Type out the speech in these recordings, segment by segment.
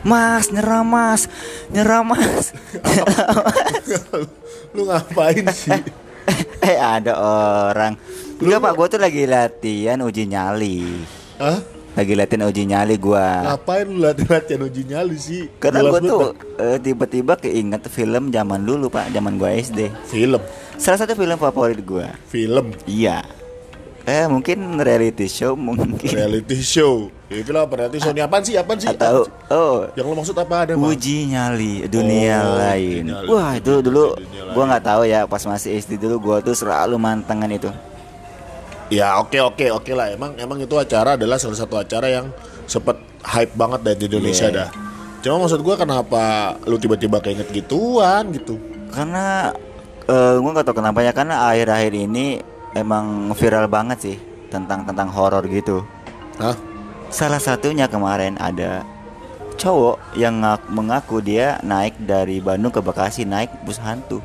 Mas, nyerah mas, nyerah mas. Lu ngapain sih? eh ada orang. Enggak pak, gue tuh lagi latihan uji nyali. Hah? Lagi latihan uji nyali gua. Ngapain lu latihan-latihan uji nyali sih? Karena gue tuh eh, tiba-tiba keinget film zaman dulu pak, zaman gua SD. film, Salah satu film favorit gua. film, Iya. Eh mungkin reality show mungkin. reality show. Itu lah show ini apaan sih? Apaan sih? Atau oh Yang lo maksud apa ada? Bang? uji nyali dunia Oh, lain. nyali. Wah itu dulu Dunia gua nggak tahu ya pas masih SD dulu gua tuh selalu mantengan itu. Ya oke oke oke lah. Emang emang itu acara adalah salah satu acara yang sempet hype banget dari di Indonesia Iya. dah. Cuma maksud gua kenapa lu tiba-tiba keinget gituan gitu? Karena eh gua nggak tahu kenapa ya karena akhir-akhir ini emang viral banget sih tentang tentang horor gitu. Hah? Salah satunya kemarin ada cowok yang ngak- mengaku dia naik dari Bandung ke Bekasi naik bus hantu.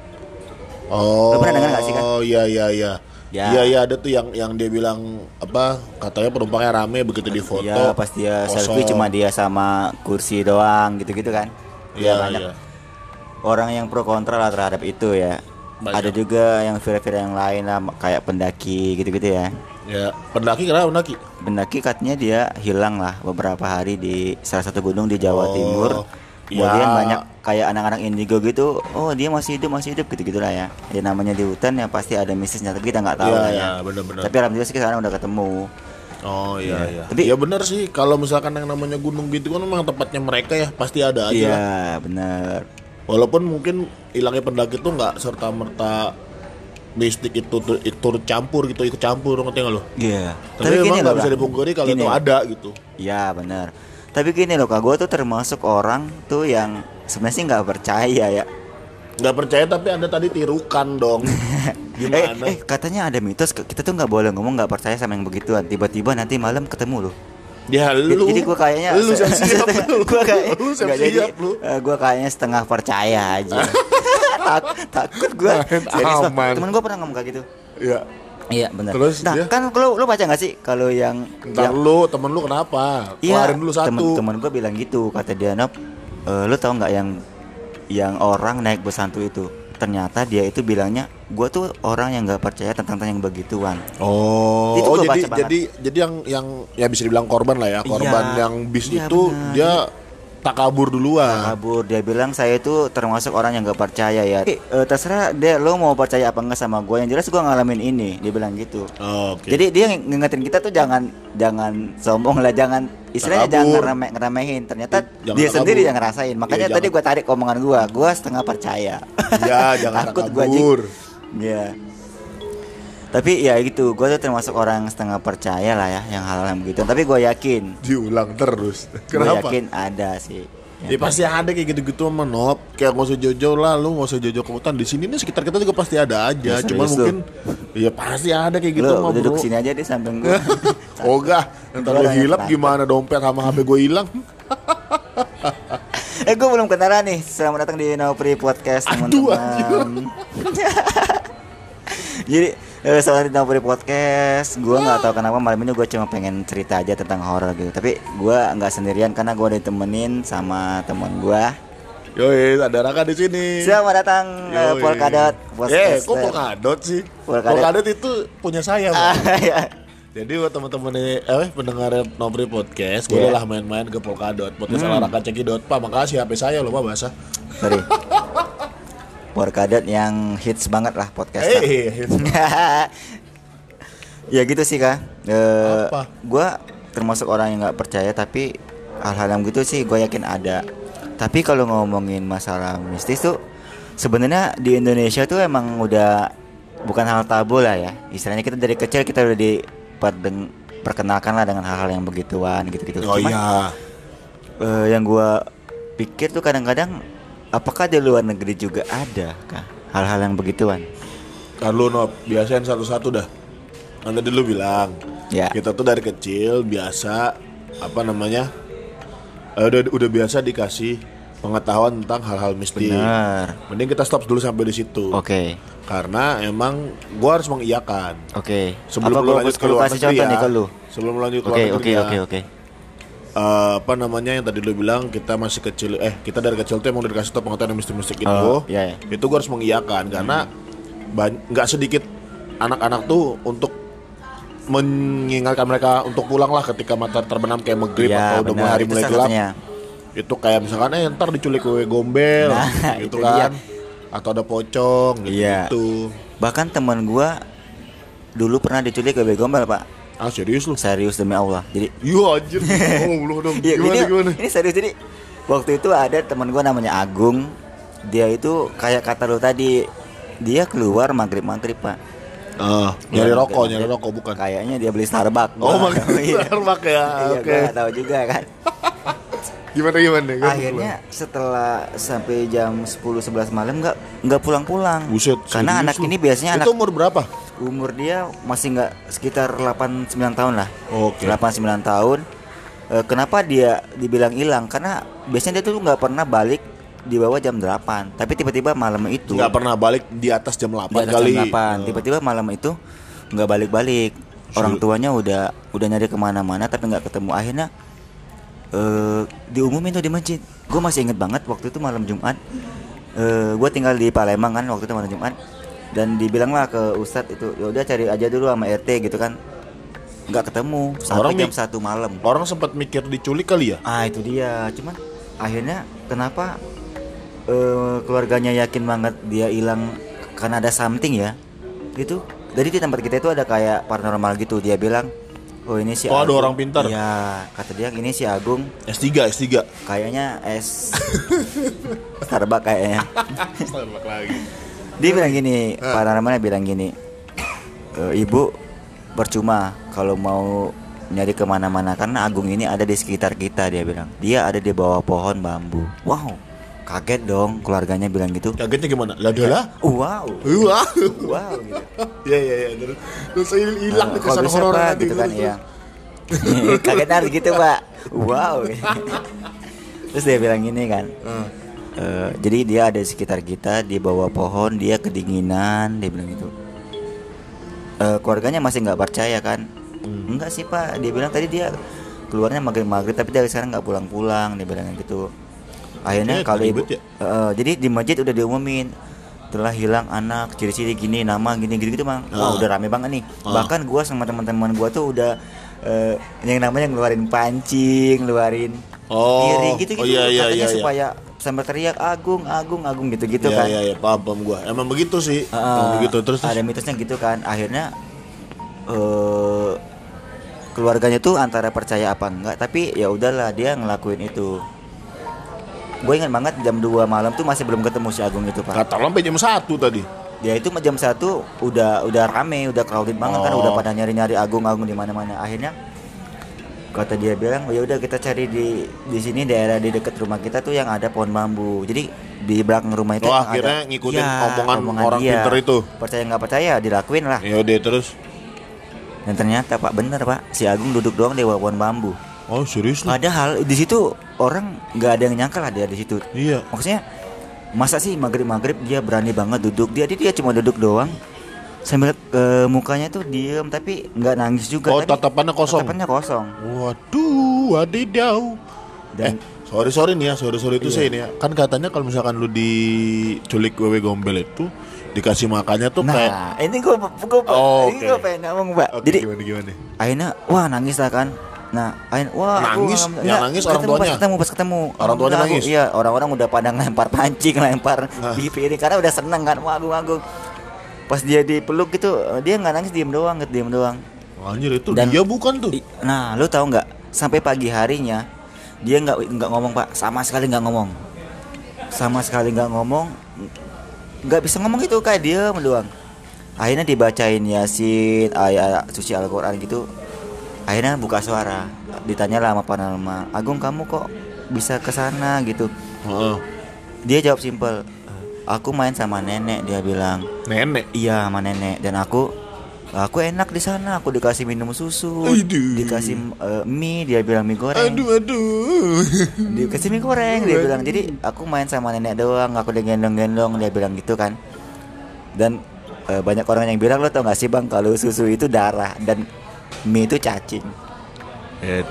Oh. Lu pernah dengar nggak sih, kan? Oh iya iya iya. Ya. Iya iya ada tuh yang yang dia bilang apa katanya penumpangnya rame begitu di foto. Ya pas dia kosong. selfie cuma dia sama kursi doang gitu-gitu kan. Iya Ya banyak iya. orang yang pro kontra lah terhadap itu ya. Banyak. Ada juga yang viral-viral yang lain lah kayak pendaki gitu-gitu ya. Ya, pendaki kenapa pendaki? Pendaki katanya dia hilang lah beberapa hari di salah satu gunung di Jawa Oh, Timur. Kemudian ya. banyak kayak anak-anak indigo gitu, oh dia masih hidup masih hidup gitu gitulah ya. Ya namanya di hutan ya pasti ada mistisnya tapi kita nggak tahu Iya lah iya ya. benar-benar. Tapi alhamdulillah sih sekarang udah ketemu. Oh iya iya. Tapi- ya benar sih kalau misalkan yang namanya gunung gitu kan memang tempatnya mereka ya pasti ada aja. Iya lah. benar. Walaupun mungkin hilangnya pendaki itu nggak serta merta mistik itu tur- ikut campur gitu ikut campur ngerti nggak lo? Iya. Tapi, memang nggak loh, bisa dipungkiri kalau Gini. itu ada gitu. Iya benar. Tapi gini loh kak, gue tuh termasuk orang tuh yang sebenarnya sih nggak percaya ya. Nggak percaya tapi anda tadi tirukan dong. Gimana? Eh, eh katanya ada mitos kita tuh nggak boleh ngomong nggak percaya sama yang begituan. Tiba-tiba nanti malam ketemu loh. ya Jadi, lu. jadi gue kayaknya lu siap-siap lu. gue kayak lu nggak, jadi, siap-siap lu. gue kayaknya setengah percaya aja. Tak- takut gue. Main aman. Temen gue pernah ngomong kayak gitu. Ya. Iya benar. Terus nah dia? kan lu lu baca nggak sih kalau yang Ntar yang lu temen lu kenapa? Iya, Keluarin dulu satu. Temen-temen gue bilang gitu, kata dia Nop, "Eh, lu tahu nggak yang yang orang naik bus hantu itu? Ternyata dia itu bilangnya, gue tuh orang yang nggak percaya tentang tentang yang begituan. Oh, Itu oh jadi baca banget. jadi jadi yang yang ya bisa dibilang korban lah ya. Korban Iya, yang bis iya itu benar. dia tak kabur duluan. Kabur, dia bilang saya itu termasuk orang yang nggak percaya ya. Eh, terserah deh, lo mau percaya apa enggak sama gue? Yang jelas gue ngalamin ini, dia bilang gitu. Oh, Oke. Jadi dia ng- ngingetin kita tuh jangan jangan sombong lah, jangan istilahnya jangan ngereme- ngeremehin. Ternyata Jangan dia sendiri yang ngerasain. Makanya Iya, tadi gue tarik omongan gue, gue setengah percaya. ya jangan Takut tak gua, Jing. Tapi ya gitu, gue tuh termasuk orang setengah percaya lah ya yang hal-hal yang begitu. Tapi gue yakin, Diulang terus. gue Kenapa? yakin ada sih. Ya pasti ada kayak gitu-gitu sama Nop Kayak nggak usah jauh-jauh lah Lu nggak usah jauh-jauh ke hutan Di sini nih sekitar kita juga pasti ada aja Ya, Cuman serius mungkin Ya pasti ada kayak gitu mah duduk bro sini aja deh samping gue. Ogah Ntar lu Gua nanya hilap gimana dompet sama HP gue hilang eh gue belum kenalan nih. Selamat datang di Nopri Podcast teman-teman. Jadi eh, selamat di Podcast. Gue nggak tahu kenapa malam ini gue cuma pengen cerita aja tentang horor gitu. Tapi gue nggak sendirian karena gue ditemenin sama teman gue. Yoi ada Raka di sini Selamat datang eh, Yoi. Polkadot. Eh, kok Podcaster. Polkadot sih? Polkadot. Polkadot itu punya saya. Ah, ya. Jadi buat teman-teman eh pendengar Nopri Podcast, Iya. bolehlah main-main ke Polkadot. Podcast ala Raka Cekidot. Pak, makasih HP saya loh, Pak, basah. Sorry. Polkadot yang hits banget lah podcast. Eh, ya gitu sih kak. Eh, Apa? Gua termasuk orang yang nggak percaya tapi hal-hal yang gitu sih gue yakin ada. Tapi kalau ngomongin masalah mistis tuh sebenarnya di Indonesia tuh emang udah bukan hal tabu lah ya. Istilahnya kita dari kecil kita udah diperkenalkan lah dengan hal-hal yang begituan gitu-gitu. oh Cuman, iya. eh, yang gua pikir tuh kadang-kadang apakah di luar negeri juga ada kah hal-hal yang begituan? Kan lu Nop, biasain satu-satu dah. Nanti dulu bilang, Ya. kita tuh dari kecil biasa apa namanya? eh, udah udah biasa dikasih pengetahuan tentang hal-hal mistis. Benar. Mending kita stop dulu sampai di situ. Oke. Karena emang gua harus mengiyakan. Oke. Sebelum Apa lu gua lanjut ke luar negeri ya. nih lu? Sebelum lu lanjut ke Oke, luar oke, negeri ya. oke, oke. Eh, apa namanya yang tadi lu bilang kita masih kecil eh kita dari kecil tuh emang udah dikasih tau pengetahuan mistik-mistik itu Oh, iya, iya. itu gue harus mengiyakan karena nggak sedikit anak-anak tuh untuk mengingatkan mereka untuk pulang lah ketika mata terbenam kayak maghrib Iya, atau udah benar. hari mulai gelap itu kayak misalkan eh ntar diculik wewe gombel Nah, gitu itu kan dia. atau ada pocong gitu, Iya. gitu. Bahkan teman gua dulu pernah diculik ke Gombel, Pak. Ah serius lu Serius demi Allah. Jadi iya anjir oh lu dong Iya, gimana ini, gimana ini serius jadi waktu itu ada teman gua namanya Agung. Dia itu kayak kata lu tadi, dia keluar maghrib maghrib pak. ah nyari rokok nyari rokok bukan Kayaknya dia beli Starbucks. oh iya. Starbucks ya Iya, oke nggak tahu juga kan. gimana gimana Gimana? Akhirnya setelah sampai jam 10 11 malam nggak nggak pulang-pulang. buset Karena serius anak lu? ini biasanya itu anak umur berapa umur dia masih nggak sekitar 8 9 tahun lah. oke 8 9 tahun. Eh, kenapa dia dibilang hilang? Karena biasanya dia tuh nggak pernah balik di bawah jam 8. Tapi tiba-tiba malam itu nggak pernah balik di atas jam 8 di atas kali jam 8. Tiba-tiba malam itu nggak balik-balik. Orang tuanya udah udah nyari ke mana-mana tapi nggak ketemu. Akhirnya eh diumumin tuh di masjid. Gue masih inget banget waktu itu malam Jumat. Eh gue tinggal di Palembang kan waktu itu malam Jumat. Dan dibilang lah ke Ustadz itu, ya udah cari aja dulu sama RT gitu kan. Nggak ketemu sampai Orang jam satu malam. orang sempat mikir diculik kali ya Ah itu dia. Cuman akhirnya kenapa eh, keluarganya yakin banget dia hilang karena ada something ya? Gitu. Jadi di tempat kita itu ada kayak paranormal gitu. Dia bilang, oh ini si Oh, ada Agung." orang pintar. Iya, kata dia ini si Agung S3 S3 kayaknya es Starbucks kayaknya. Starbucks lagi Dia bilang gini, paranormalnya bilang gini, "E, ibu percuma kalau mau nyari ke mana-mana karena Agung ini ada di sekitar kita dia bilang. Dia ada di bawah pohon bambu. Wow, kaget dong keluarganya bilang gitu. kagetnya gimana lah adalah Wow, wah wow gitu. ya ya ya terus terus hilang kok kesan horor gitu kan terus, ya. kaget harus gitu pak. Wow. Terus dia bilang gini kan. Hmm. Eh, jadi dia ada di sekitar kita di bawah pohon dia kedinginan dia bilang gitu Eh, keluarganya masih nggak percaya kan Hmm. enggak sih pak dia bilang tadi dia keluarnya maghrib maghrib tapi dari sekarang nggak pulang pulang dia bilang gitu akhirnya Ya, kalau ibu ya. Eh, jadi di masjid udah diumumin telah hilang anak ciri-ciri gini nama gini gitu gitu bang wah Ah. udah rame banget nih. Ah. bahkan gua sama teman-teman gua tuh udah eh, yang namanya ngeluarin pancing ngeluarin Oh, piring gitu gitu oh iya, iya, katanya iya, iya. supaya sambil teriak agung agung agung gitu gitu ya kan. ya ya paham paham gua. Emang begitu sih. Ah, emang begitu. Terus? Ada mitosnya gitu kan. Akhirnya eh keluarganya tuh antara percaya apa enggak tapi ya udahlah dia ngelakuin itu gue ingat banget jam 2 malam tuh masih belum ketemu si Agung itu pak. Kata sampai jam satu tadi. Dia itu jam satu udah udah rame udah crowded banget kan Oh. udah pada nyari nyari Agung Agung di mana mana akhirnya kata dia bilang ya udah kita cari di di sini daerah di dekat rumah kita tuh yang ada pohon bambu. Jadi di belakang rumah itu Oh, akhirnya ada- ngikutin Iya, omongan orang dia. pinter itu. percaya nggak percaya dilakuin lah. Ya udah terus? Dan ternyata pak bener pak. Si Agung duduk doang di bawah pohon bambu oh serius padahal di situ orang nggak ada yang nyangka lah dia di situ. Iya. Maksudnya masa sih maghrib maghrib dia berani banget duduk? Dia dia cuma duduk doang. Sambil eh, mukanya tuh diem tapi nggak nangis juga oh tapi tatapannya kosong? Tatapannya kosong. Waduh wadidaw. Dan eh sorry sorry nih ya sorry sorry itu Iya. saya ini ya. Kan katanya kalau misalkan lu diculik wewe gombel itu dikasih makannya tuh kayak nah ini gue gue Oh, ini gue pengen ngomong pak Oke, jadi gimana gimana? Akhirnya wah nangis lah kan nah akhirnya wah aku Nangis? alhamdulillah- Yang enggak, nangis orang ketemu, pas tuanya? ketemu pas ketemu Orang tuanya aku- nangis? iya orang-orang udah pada lempar pancing lempar Nah. di piring karena udah seneng kan wah agung agung pas dia dipeluk gitu dia nggak nangis diem doang diem doang anjir itu Dan- dia bukan tuh Nah, lu tahu nggak? Sampai pagi harinya dia nggak nggak ngomong pak, sama sekali nggak ngomong, sama sekali nggak ngomong, nggak bisa ngomong itu kayak dia doang. Akhirnya dibacain yasin, ayat suci Al-Quran gitu. Akhirnya buka suara, ditanya lah sama Panalma, Agung kamu kok bisa ke sana gitu. Heeh. Dia jawab simpel, aku main sama nenek dia bilang. nenek Iya sama nenek dan aku aku enak di sana aku dikasih minum susu Aduh. dikasih eh, mie dia bilang mie goreng aduh aduh dikasih mie goreng dia bilang jadi aku main sama nenek doang aku digendong-gendong dia bilang gitu kan dan eh, banyak orang yang bilang lo tau gak sih bang kalau susu itu darah dan mie itu cacing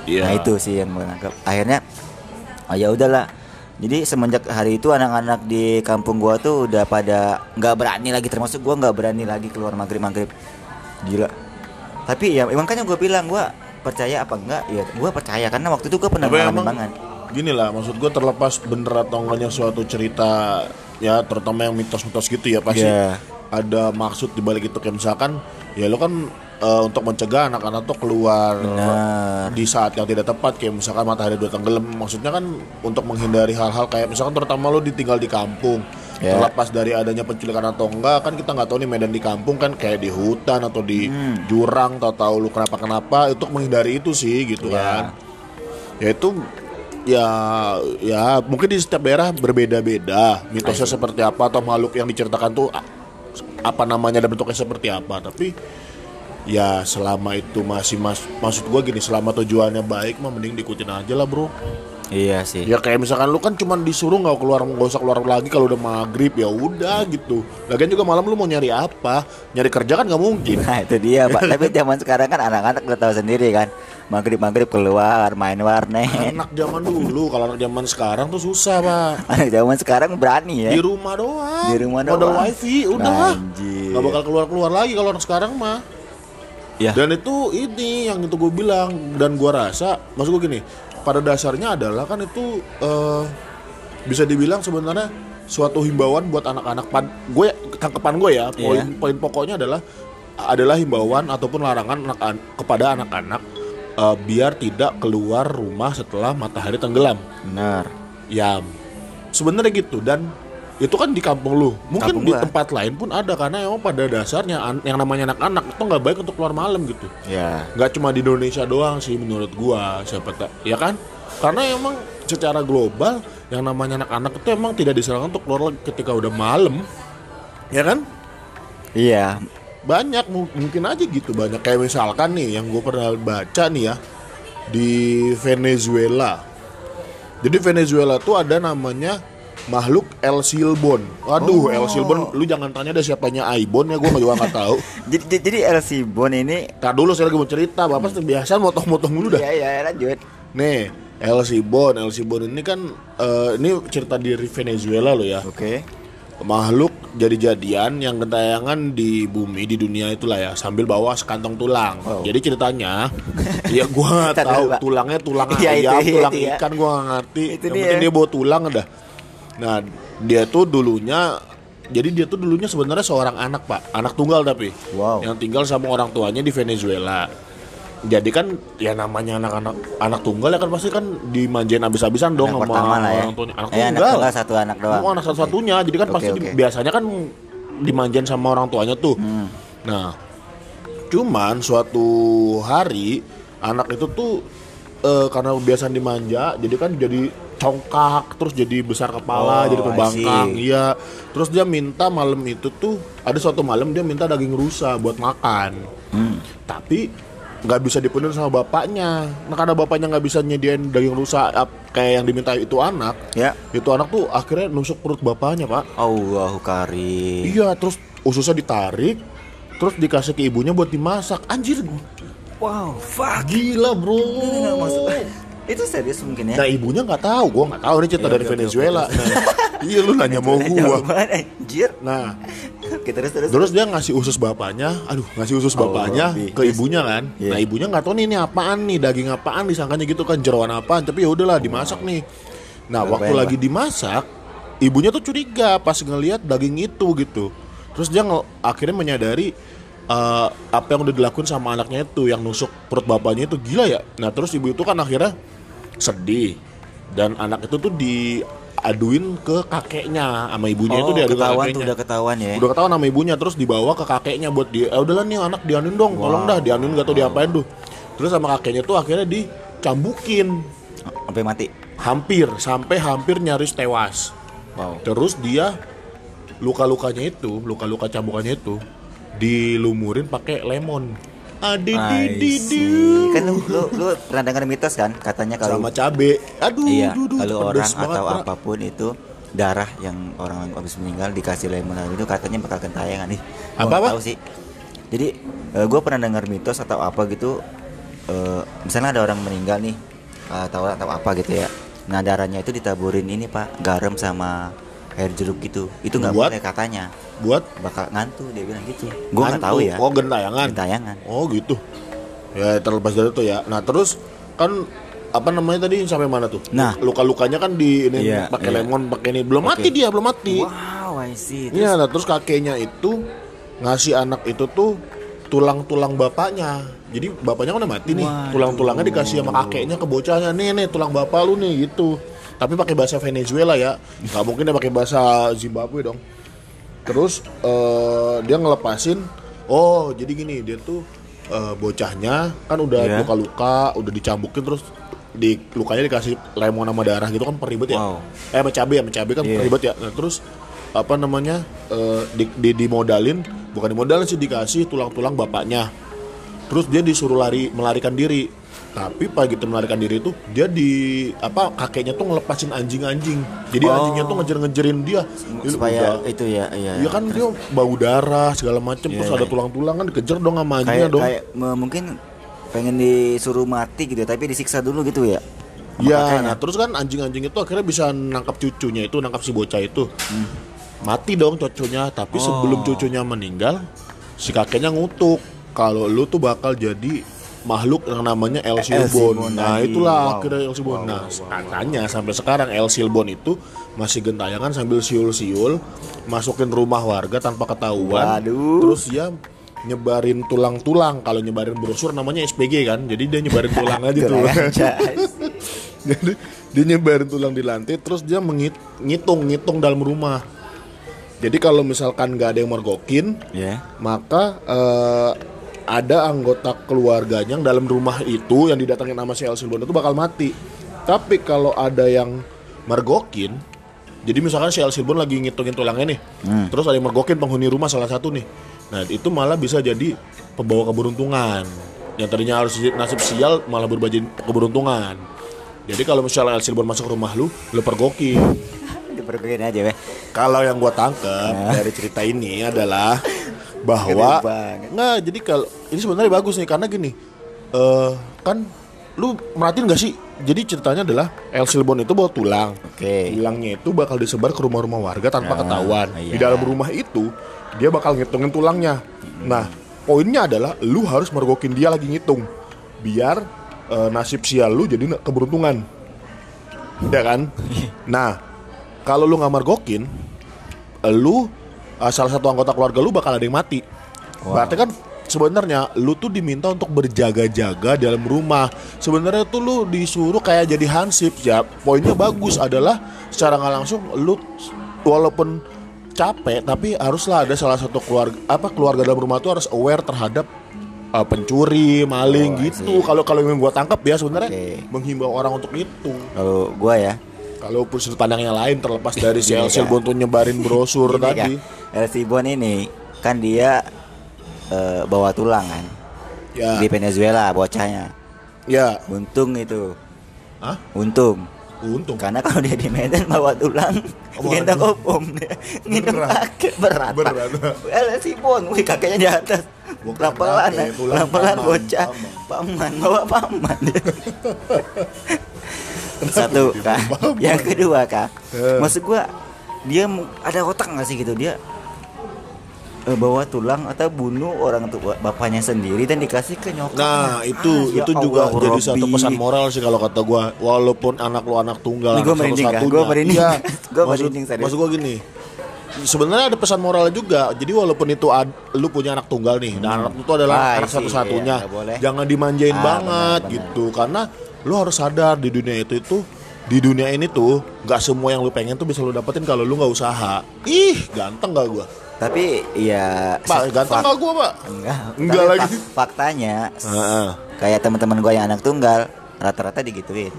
Iya. Nah itu sih yang gue nangkep. Akhirnya oh ya udahlah. Jadi semenjak hari itu anak-anak di kampung gua tuh udah pada nggak berani lagi termasuk gua nggak berani lagi keluar maghrib maghrib. Gila. Tapi ya emang kan yang gue bilang gua percaya apa enggak ya gua percaya karena waktu itu gua pernah ngalamin emang banget. gini lah, maksud gue terlepas bener atau enggaknya suatu cerita ya terutama yang mitos-mitos gitu ya pasti Iya. ada maksud di balik itu kayak misalkan ya lo kan eh, untuk mencegah anak-anak tuh keluar Benar. di saat yang tidak tepat kayak misalkan matahari udah tenggelam maksudnya kan untuk menghindari hal-hal kayak misalkan terutama lo ditinggal di kampung Ya. terlepas dari adanya penculikan atau enggak kan kita nggak tahu nih medan di kampung kan kayak di hutan atau di Hmm. jurang atau tahu lu kenapa kenapa untuk menghindari itu sih gitu Ya. kan ya itu ya ya mungkin di setiap daerah berbeda-beda mitosnya seperti apa atau makhluk yang diceritakan tuh apa namanya dan bentuknya seperti apa tapi ya selama itu masih mas maksud gua gini selama tujuannya baik mah mending diikutin aja lah bro Iya sih. ya kayak misalkan lu kan cuman disuruh nggak keluar nggak usah keluar lagi kalau udah maghrib ya udah gitu lagian juga malam lu mau nyari apa nyari kerja kan nggak mungkin Nah itu dia pak. Tapi zaman sekarang kan anak-anak udah tahu sendiri kan. Maghrib maghrib keluar main warnet. anak zaman dulu kalau anak zaman sekarang tuh susah pak Anak zaman sekarang berani ya. di rumah doang Di rumah Modal doang. wifi udah nggak bakal keluar keluar lagi kalau anak sekarang mah Ya. dan itu ini yang itu gue bilang dan gue rasa maksud gue gini pada dasarnya adalah kan itu eh, bisa dibilang sebenarnya suatu himbauan buat anak-anak pan gue tangkepan gue ya poin Iya. poin pokoknya adalah adalah himbauan ataupun larangan anak kepada anak-anak eh, biar tidak keluar rumah setelah matahari tenggelam Benar. ya sebenarnya gitu dan itu kan di kampung lu. Mungkin Kampung di gua. tempat lain pun ada karena emang pada dasarnya an- yang namanya anak-anak itu nggak baik untuk keluar malam gitu. Ya. nggak cuma di Indonesia doang sih menurut gua siapa tak ya kan? Karena emang secara global yang namanya anak-anak itu emang tidak disarankan untuk keluar ketika udah malam. Ya kan? Iya. banyak mu- mungkin aja gitu banyak. Kayak misalkan nih yang gue pernah baca nih ya di Venezuela. Jadi Venezuela tuh ada namanya makhluk El Silbon. Waduh, El Silbon, lu jangan tanya deh siapanya Aibon ya, gue juga nggak tahu. Jadi jadi- jadi LC Bon ini Tar dulu saya lagi mau cerita, bapak biasa motong-motong dulu dah. ya ya lanjut. Nih, El Silbon, El Silbon ini kan eh, ini cerita di Venezuela loh ya. Oke. makhluk jadi-jadian yang kentayangan di bumi di dunia itulah ya sambil bawa sekantong tulang. Wow. Jadi ceritanya, ya gua tahu dulu, tulangnya tulang Iya, itu, ayam, iya, tulang itu ya. ikan gua nggak ngerti. Itu yang dia. penting dia bawa tulang udah. Nah, dia tuh dulunya jadi dia tuh dulunya sebenarnya seorang anak, Pak. Anak tunggal tapi. Wow. Yang tinggal sama orang tuanya di Venezuela. Jadi kan ya namanya anak-anak anak tunggal ya kan pasti kan dimanjain abis-abisan dong Anak sama lah ya. orang tuanya. Anak Eh, anak tunggal. tunggal satu anak doang. Oh, anak satu-satunya. Jadi kan Oke, pasti oke. biasanya kan dimanjain sama orang tuanya tuh. Hmm. Nah, cuman suatu hari anak itu tuh eh, karena biasa dimanja, jadi kan jadi congkak, terus jadi besar kepala, Oh, jadi pembangkang. Iya. Terus dia minta malam itu tuh ada suatu malam dia minta daging rusa buat makan. Hmm. Tapi nggak bisa dipenuhi sama bapaknya. Nah karena bapaknya nggak bisa nyediain daging rusa kayak yang diminta itu anak, Ya. itu anak tuh akhirnya nusuk perut bapaknya pak Allahu karim. iya terus ususnya ditarik terus dikasih ke ibunya buat dimasak anjir Wow, fuck. gila bro itu serius mungkin ya? nah ibunya nggak tahu. Gua nggak tahu ini cerita Iya, dari Venezuela. Nah, iya lu nanya mau gua. Jawaban anjir. nah Oke, terus terus. terus dia ngasih usus bapaknya. Aduh ngasih usus Oh, bapaknya ke ibunya kan. Iya. nah ibunya nggak tahu nih ini apaan nih daging apaan disangkanya gitu kan jeroan apaan. Tapi ya udahlah dimasak nih. Nah waktu lagi dimasak ibunya tuh curiga pas ngelihat daging itu gitu. Terus dia nge- akhirnya menyadari eh, apa yang udah dilakuin sama anaknya itu yang nusuk perut bapaknya itu gila ya. Nah terus ibu itu kan akhirnya sedih. Dan anak itu tuh diaduin ke kakeknya sama ibunya itu oh, diaduin ke ketahuan tuh kakeknya udah ketahuan ya. udah ketahuan sama ibunya terus dibawa ke kakeknya buat dia eh udahlah nih anak dianuin dong tolong dah dianuin gak tau diapain tuh. Terus sama kakeknya tuh akhirnya dicambukin. Sampai mati. hampir sampai hampir nyaris tewas. Wow. terus dia luka-lukanya itu luka-luka cambukannya itu dilumurin pakai lemon I Adidididi. see. Kan lu, lu, lu pernah dengar mitos kan katanya kalau sama cabe aduh iya kalau orang atau Pra. apa pun itu darah yang orang habis meninggal dikasih lemon itu katanya bakal kentayangan nih. Apa, apa? tahu sih. Jadi gue pernah dengar mitos atau apa gitu eh, misalnya ada orang meninggal nih atau atau apa gitu ya nah darahnya itu ditaburin ini pak garam sama air jeruk gitu itu nggak boleh katanya buat bakal ngantuk dia bilang gitu gua nggak tahu ya oh gentayangan tayangan oh gitu ya terlepas dari itu ya nah terus kan apa namanya tadi sampai mana tuh Nah. luka lukanya kan di ini Iya, pakai iya. lemon pakai ini belum Oke. mati dia belum mati wow I see Terus- Iya, nah terus kakeknya itu ngasih anak itu tuh tulang-tulang bapaknya. Jadi bapaknya kan udah mati nih. Waduh. Tulang-tulangnya dikasih sama kakeknya ke bocahnya. Nih nih tulang bapak lu nih gitu. Tapi pakai bahasa Venezuela ya. Gak mungkin dia pakai bahasa Zimbabwe dong. Terus eh, dia ngelepasin. Oh jadi gini dia tuh eh, bocahnya kan udah Iya. luka-luka, udah dicambukin terus di lukanya dikasih lemon sama darah gitu kan peribet ya. Wow. Eh sama cabai sama cabai kan Iya. peribet ya. Nah, terus apa namanya? eh, di, di dimodalin, bukan dimodalin sih dikasih tulang-tulang bapaknya. Terus dia disuruh lari melarikan diri. Tapi pas gitu melarikan diri itu dia di apa kakeknya tuh ngelepasin anjing-anjing. Jadi Oh. anjingnya tuh ngejer-ngejerin dia. Supaya udah- itu ya iya Iya kan dia bau darah segala macem Iya, terus iya. ada tulang-tulang kan dikejar dong sama anjingnya kayak dong. kayak mungkin pengen disuruh mati gitu ya, tapi disiksa dulu gitu ya Iya, nah terus kan anjing-anjing itu akhirnya bisa nangkap cucunya itu, nangkap si bocah itu. Hmm. Mati dong cucunya, tapi Oh. sebelum cucunya meninggal, si kakeknya ngutuk kalau lu tuh bakal jadi makhluk yang namanya El Silbon. Nah, itulah Wow. akhirnya El Silbon. Wow, nah, wow, katanya sampai sekarang El Silbon itu masih gentayangan sambil siul-siul masukin rumah warga tanpa ketahuan. Waduh. Terus dia nyebarin tulang-tulang. Kalau nyebarin brosur namanya SPG kan. Jadi dia nyebarin tulang aja tuh. Jadi dia nyebarin tulang di lantai terus dia mengit ngitung ngitung dalam rumah. Jadi kalau misalkan nggak ada yang mergokin, ya maka eh, ada anggota keluarganya yang dalam rumah itu yang didatangin nama si El Silbon itu bakal mati. Tapi kalau ada yang mergokin, jadi misalkan si El Silbon lagi ngitungin tulangnya nih, terus ada yang mergokin penghuni rumah salah satu nih. Nah itu malah bisa jadi pembawa keberuntungan. Yang tadinya harus nasib sial malah berubah jadi keberuntungan. Jadi kalau misalnya El Silbon masuk rumah lu, lu pergokin. dipergokin aja weh Kalau yang gua tangkep dari cerita ini adalah bahwa nggak jadi kalau ini sebenarnya bagus nih karena gini eh kan lu merhatiin gak sih? Jadi ceritanya adalah El Silbon itu bawa tulang. Oke. tulangnya itu bakal disebar ke rumah-rumah warga tanpa Ah, ketahuan. Di iya. dalam rumah itu dia bakal ngitungin tulangnya. Nah poinnya adalah lu harus mergokin dia lagi ngitung biar eh, nasib sial lu jadi keberuntungan. Ya kan? Nah kalau lu nggak mergokin lu eh, salah satu anggota keluarga lu bakal ada yang mati. Berarti kan sebenarnya lu tuh diminta untuk berjaga-jaga dalam rumah. Sebenarnya tuh lu disuruh kayak jadi hansip ya. Poinnya bagus adalah secara nggak langsung lu walaupun capek tapi haruslah ada salah satu keluarga apa keluarga dalam rumah tuh harus aware terhadap uh, pencuri maling Oh, gitu. kalau kalau yang gua tangkap ya sebenarnya Oke. menghimbau orang untuk itu. Kalau gua ya kalau sudut pandang yang lain terlepas dari si Gini, El Silbon tuh nyebarin brosur Gini, tadi. Kak, El Sibon ini kan dia eh, bawa tulang kan? Ya. Di Venezuela bocahnya. Ya. Untung itu. Hah? untung. Untung? Karena kalau dia di Medan bawa tulang Waduh. gendong opom dia. Berat. kakek berat Pak. Berat. El Sibon wih kakeknya di atas. Pelan-pelan bocah. paman bawa paman dia. satu kak yang kedua kak Eh. maksud gua dia ada otak nggak sih gitu dia eh, bawa tulang atau bunuh orang tua bapaknya sendiri dan dikasih ke nyokap Nah itu Ah, ya itu juga Allah, jadi Robby. satu pesan moral sih kalau kata gua walaupun anak lu anak tunggal anak merinding, satu-satunya. Gua merinding. Gua maksud, merinding, serius. maksud gua gini sebenarnya ada pesan moral juga jadi walaupun itu ad- lu punya anak tunggal nih dan anak itu adalah Ah, anak satu-satunya iya, jangan dimanjain Ah, banget benar, benar. gitu karena lu harus sadar di dunia itu itu di dunia ini tuh nggak semua yang lu pengen tuh bisa lu dapetin kalau lu nggak usaha ih ganteng gak gua tapi ya pak ganteng gak gua pak enggak Enggak lagi. fak- faktanya Heeh. kayak teman-teman gue yang anak tunggal rata-rata digituin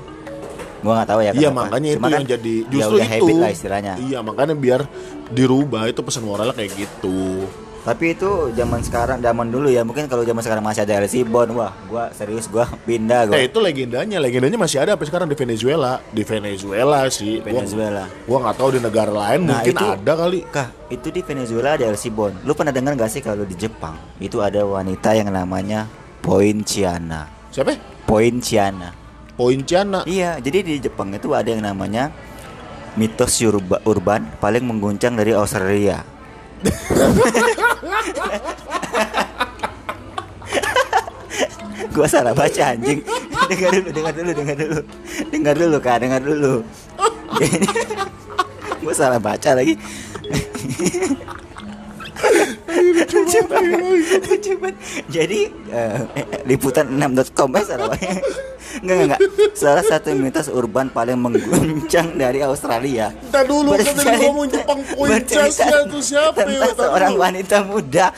gue nggak tahu ya Iya makanya itu Cuma yang kan jadi ya justru itu. habit lah istilahnya Iya makanya biar dirubah itu pesan moralnya kayak gitu. Tapi itu zaman sekarang zaman dulu ya mungkin kalau zaman sekarang masih ada LC Bond wah gue serius gue pindah gue Eh itu legendanya, legendanya masih ada sampai sekarang di Venezuela. Di Venezuela sih. Gua- Venezuela Gua nggak tahu di negara lain Nah, mungkin itu- ada kali. Kah, itu di Venezuela ada LC Bond. Lu pernah dengar gak sih kalau di Jepang itu ada wanita yang namanya Poinciana. Siapa? Poinciana. Poinciana. Iya, jadi di Jepang itu ada yang namanya mitos urba, urban paling mengguncang dari Australia. gua salah baca anjing. dengar dulu, dengar dulu, dengar dulu. Dengar dulu, Kak, dengar dulu. gua salah baca lagi. Coba. Jadi eh, liputan 6.com eh salah Enggak, enggak, enggak. Salah satu mitos urban paling mengguncang dari Australia. Kita dulu kan tadi Bercerita- ngomong Jepang itu siapa tentang seorang wanita muda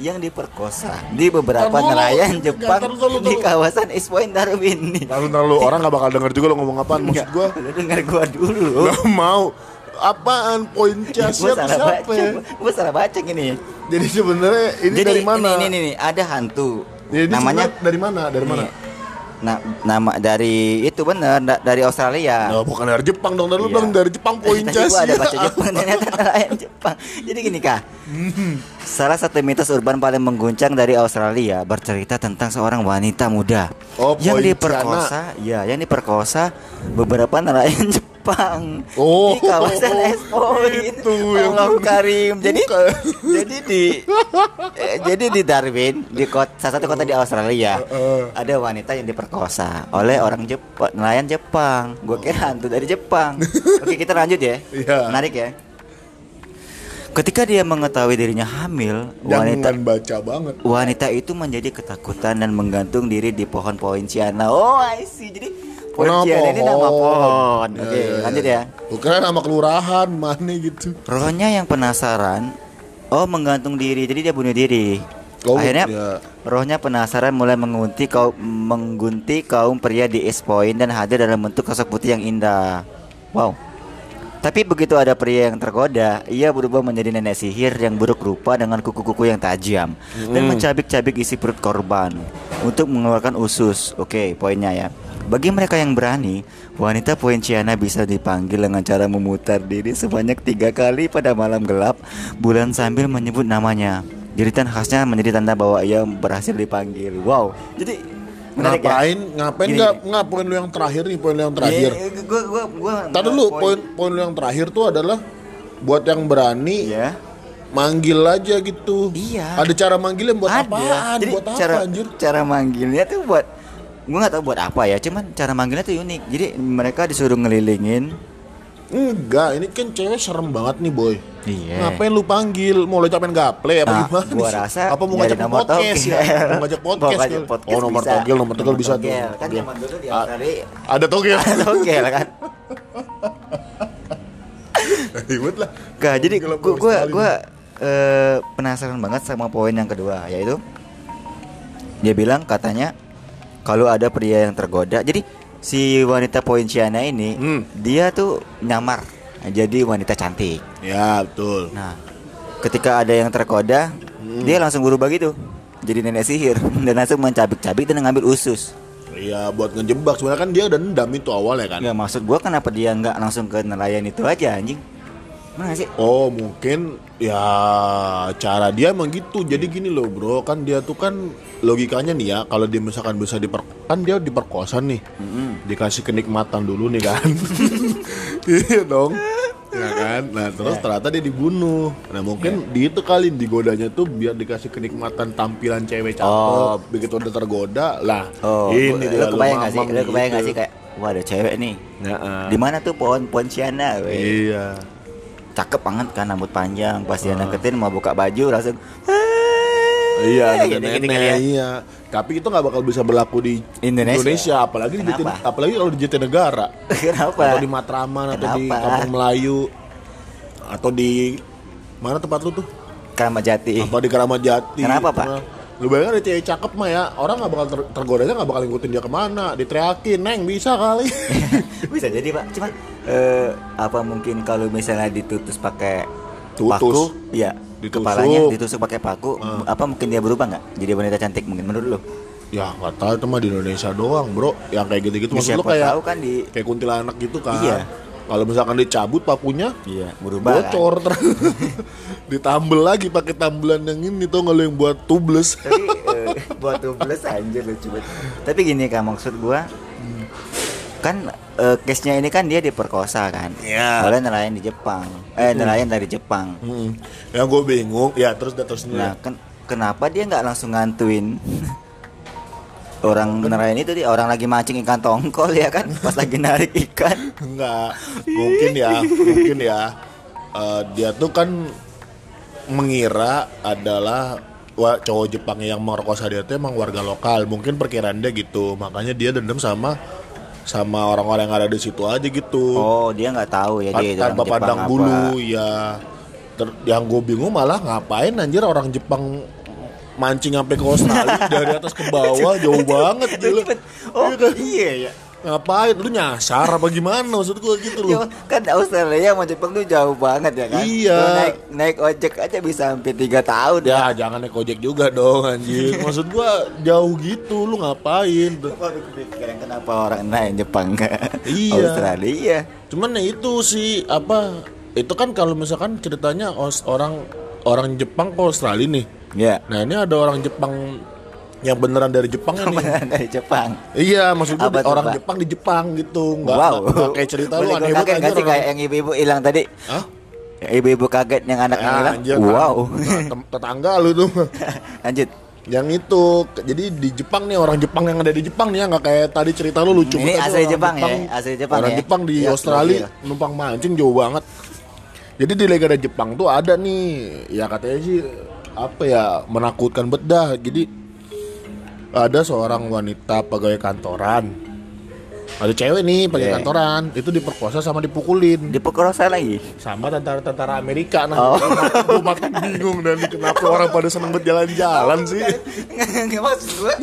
yang diperkosa di beberapa nelayan Jepang tar dulu, di tar dulu. kawasan East Point Darwin nih. Lalu orang nggak bakal denger juga lo ngomong apaan maksud gua. Lu dengar gua dulu. Gak mau. Apaan Gua siapa salah siapa? baca. ya? Gua salah baca gini. Jadi sebenarnya ini Jadi dari mana? Ini, ini, ini, ada hantu. Jadi namanya dari mana? Dari mana? Nih, Nah, nama dari itu bener da- dari Australia. Nah, bukan dari Jepang dong, dari Iya. bilang dari Jepang Poinciana. gua ada baca Jepang ternyata nelayan Jepang. Jadi gini kak, salah satu mitos urban paling mengguncang dari Australia bercerita tentang seorang wanita muda Oh, yang diperkosa, ya, yang diperkosa beberapa nelayan Jepang Oh, di kawasan East Point. itu yang- Allah Karim. Jadi, Bukan. jadi di, eh, jadi di Darwin, di kota, salah satu kota di Australia, Heeh. ada wanita yang diperkosa oleh orang Jepang, nelayan Jepang. Gue kira hantu dari Jepang. Oke, kita lanjut ya. Iya. Menarik ya. Ketika dia mengetahui dirinya hamil, wanita Jangan baca banget. wanita itu menjadi ketakutan dan menggantung diri di pohon poinciana. Oh, I see. Jadi poinciana ini nama pohon. Ya, Oke, ya, ya. lanjut ya. Bukan nama kelurahan mana gitu. Rohnya yang penasaran, oh menggantung diri, jadi dia bunuh diri. Oh, Akhirnya ya. rohnya penasaran mulai mengunti kaum menggunti kaum pria di East Point dan hadir dalam bentuk sosok putih yang indah. Wow. Tapi begitu ada pria yang tergoda, ia berubah menjadi nenek sihir yang buruk rupa dengan kuku-kuku yang tajam dan mencabik-cabik isi perut korban untuk mengeluarkan usus. Oke, poinnya ya. Bagi mereka yang berani, wanita Poinciana bisa dipanggil dengan cara memutar diri sebanyak tiga kali pada malam gelap bulan sambil menyebut namanya. Jeritan khasnya menjadi tanda bahwa ia berhasil dipanggil. Wow. Jadi menarik ya? Ngapain? Ngapain Gini, nggak gini. nggak poin lu yang terakhir nih poin lu yang terakhir. Iya, gua gua gua Tadi dulu poin poin lu yang terakhir tuh adalah buat yang berani ya. manggil aja gitu. Iya. Ada cara manggilnya buat Ada. apaan? Jadi buat apa cara anjir? cara manggilnya tuh buat gua nggak tahu buat apa ya, cuman cara manggilnya tuh unik. Jadi mereka disuruh ngelilingin. Enggak, ini kan cewek serem banget nih boy. Iya. Ngapain lu panggil? Mau lo ucapin gaple apa Nah, gimana? gua sih? rasa apa mau ngajak podcast ya? togel. Mau ngajak Mau podcast, ngajak kan? podcast Oh nomor bisa. togel, nomor togel bisa tuh. togel. Kan Togel. zaman dulu di A- Australia Ada togel. togel kan. Ribet lah. Gak, jadi Togel gua gua, Australia? gua eh, penasaran banget sama poin yang kedua yaitu dia bilang katanya kalau ada pria yang tergoda. Jadi si wanita Poinciana ini Hmm. dia tuh nyamar jadi wanita cantik. Ya betul. Nah, ketika ada yang tergoda, Hmm. dia langsung berubah gitu. Jadi nenek sihir dan langsung mencabik-cabik dan ngambil usus. Iya buat ngejebak sebenarnya kan dia dendam itu awalnya kan. Nggak maksud gua kenapa dia nggak langsung ke nelayan itu aja anjing? Mana sih? Oh mungkin ya cara dia emang gitu jadi gini loh bro kan dia tuh kan logikanya nih ya kalau dia misalkan bisa diper kan dia diperkosa nih dikasih kenikmatan dulu nih kan iya dong ya kan nah terus Ya. ternyata dia dibunuh nah mungkin di itu kali digodanya tuh biar dikasih kenikmatan tampilan cewek cakep Oh. begitu udah tergoda lah Oh, ini lu dia kebayang nggak sih? Lu kebayang gitu. sih kayak wah ada cewek nih. Ya, ah. Di mana tuh pohon Pontiana? weh? iya Cakep banget kan rambut panjang. Pas dia Ah. deketin mau buka baju langsung Iya, Gitu, nenek, gitu kali ya. iya. Tapi itu nggak bakal bisa berlaku di Indonesia. apalagi di Kenapa? Jati- apalagi kalau di Jatinegara Kenapa? atau di Matraman atau di Kenapa? Kampung Melayu atau di mana tempat lu tuh? Keramat Jati. Apa di Keramat Jati? Kenapa, Pak? Lu bayangin ada cewek cakep mah ya, orang nggak bakal ter tergodanya nggak bakal ngikutin dia ke mana, diteriakin, neng bisa kali. Bisa jadi pak. Cuman eh, apa mungkin kalau misalnya ditutus pakai paku, ya Ditusuk. kepalanya ditusuk pakai paku, Ah. apa mungkin dia berubah nggak? Jadi wanita cantik mungkin menurut lo? ya nggak tahu itu mah di Indonesia doang bro, yang kayak gitu-gitu Ya, maksud lu siapa kayak tahu kan di kayak kuntilanak gitu kan? Iya. Kalau misalkan dicabut pakunya Iya, berubah. kan? bocor ter- ditambel lagi pakai tambelan yang ini tuh kalau yang buat tubeless Tapi eh, buat tubeless anjir lucu banget. Tapi gini kan maksud gua kan eh, case-nya ini kan dia diperkosa kan. Iya. Oleh nelayan di Jepang. Eh nelayan dari Jepang. Hmm. yang gue bingung ya terus terus Nah, kan kenapa dia nggak langsung ngantuin orang nelayan itu dia orang lagi mancing ikan tongkol ya kan pas lagi narik ikan Enggak, mungkin ya, mungkin ya. Eh, dia tuh kan mengira adalah wa, cowok Jepang yang merkosa dia tuh emang warga lokal. Mungkin perkiraan dia gitu, makanya dia dendam sama sama orang-orang yang ada di situ aja gitu. oh dia nggak tahu ya dia itu tanpa Jepang pandang apa. bulu ya. Ter- yang gue bingung malah ngapain anjir orang Jepang mancing sampai ke Australia dari atas ke bawah jauh banget gila. oh Iya kan? iya ya Ngapain lu nyasar apa gimana maksud gue gitu loh. Kan Australia sama Jepang tuh jauh banget ya kan Iya. Lu naik naik ojek aja bisa sampai tiga tahun Ya jangan naik ojek juga dong anjir Maksud gua jauh gitu lu ngapain kepikiran kenapa orang naik Jepang ke Iya. Australia Cuman ya itu sih apa Itu kan kalau misalkan ceritanya orang orang Jepang ke Australia nih ya. Nah ini ada orang Jepang yang beneran dari Jepang ini. Beneran dari Jepang. Iya maksud gua Apa di- tuh, orang Pak? Jepang di Jepang gitu. Nggak, wow. kayak cerita lu aneh banget kaget sih kayak yang ibu-ibu hilang tadi. Hah? Ibu-ibu kaget yang anaknya Ya, hilang. anjir, wow. Nah, tetangga lu tuh. Lanjut. Yang itu jadi di Jepang nih orang Jepang yang ada di Jepang nih ya nggak kayak tadi cerita lu lucu Ini asli orang Jepang ya, asli Jepang orang ya. Jepang di Ya, Australia gokil. numpang mancing jauh banget. Jadi di negara Jepang tuh ada nih. Ya katanya sih apa ya menakutkan bedah. Jadi ada seorang wanita pegawai kantoran ada cewek nih pegawai Yeah. kantoran itu diperkosa sama dipukulin. Diperkosa lagi? Sama tentara-tentara Amerika nah. Oh. gue makin bingung dan kenapa orang pada seneng berjalan-jalan sih? Nggak maksud gua.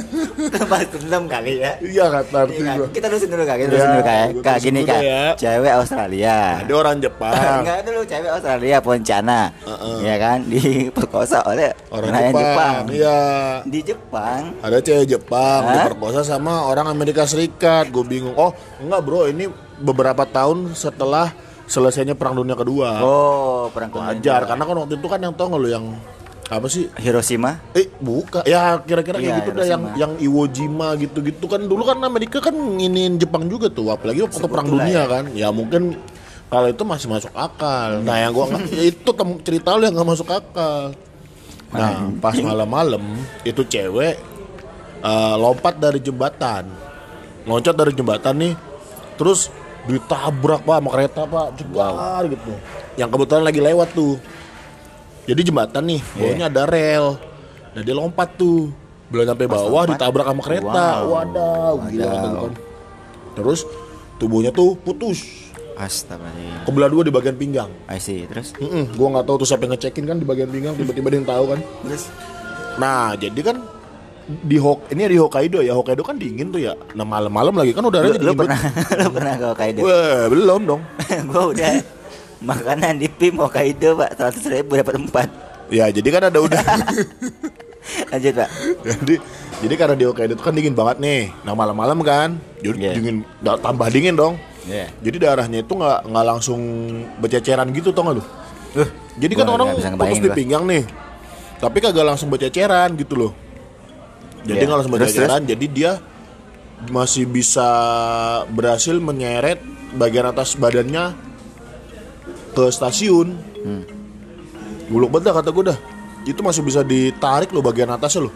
Bahas dendam kali ya. Iya kata arti Iya, gue kita terusin dulu kak, kita terusin dulu kak ya. Kak gini kak, ya. cewek Australia. ada orang Jepang. Enggak dulu cewek Australia Poncana, Heeh. ya kan? Diperkosa oleh orang Jepang, iya. Di Jepang, ada cewek Jepang diperkosa sama orang Amerika Serikat. Gue bingung oh enggak bro. Ini beberapa tahun setelah selesainya perang dunia kedua. Oh perang dunia wajar kedua. karena kan waktu itu kan yang tau nggak lo yang apa sih? Hiroshima, eh buka. Ya kira-kira kayak Iya, gitu dah yang yang Iwo Jima gitu-gitu kan. Dulu kan Amerika kan nginin Jepang juga tuh apalagi waktu perang Sekutu lah dunia ya. kan. Ya mungkin kalau itu masih masuk akal. Nah yang gua ya itu tem- cerita lu yang nggak masuk akal. Nah pas malam-malam itu cewek eh, lompat dari jembatan loncat dari jembatan nih terus ditabrak pak sama kereta pak cegar gitu. Yang kebetulan lagi lewat tuh. Jadi jembatan nih bawahnya ada rel nah dia lompat tuh. Belum sampai bawah lompat? ditabrak sama kereta. Wow. wadaw gila kan. terus tubuhnya tuh putus. Astagfirullah. kebelah dua di bagian pinggang. I see. Terus, Mm-mm, gua nggak tahu tuh siapa yang ngecekin kan di bagian pinggang tiba-tiba dia yang tahu kan. Terus, nah jadi kan di Hok ini di Hokkaido ya Hokkaido kan dingin tuh ya nah malam-malam lagi kan udaranya lu, lu dingin pernah, lu pernah ke Hokkaido? Wah, belum dong gua udah makanan di PIM Hokkaido pak, seratus ribu dapat empat. ya jadi kan ada udah Lanjut pak. jadi jadi karena di Hokkaido itu kan dingin banget nih nah malam-malam kan jadi Iya. dingin tambah dingin dong Iya. jadi darahnya itu nggak nggak langsung berceceran gitu tau gak lu Uh, jadi kan orang nggak ngebayangin di pinggang nih tapi kagak langsung berceceran gitu loh jadi Iya. nggak langsung berceceran jadi dia masih bisa berhasil menyeret bagian atas badannya ke stasiun. Hmm. Buluk banget dah kata gue dah. Itu masih bisa ditarik loh bagian atasnya loh.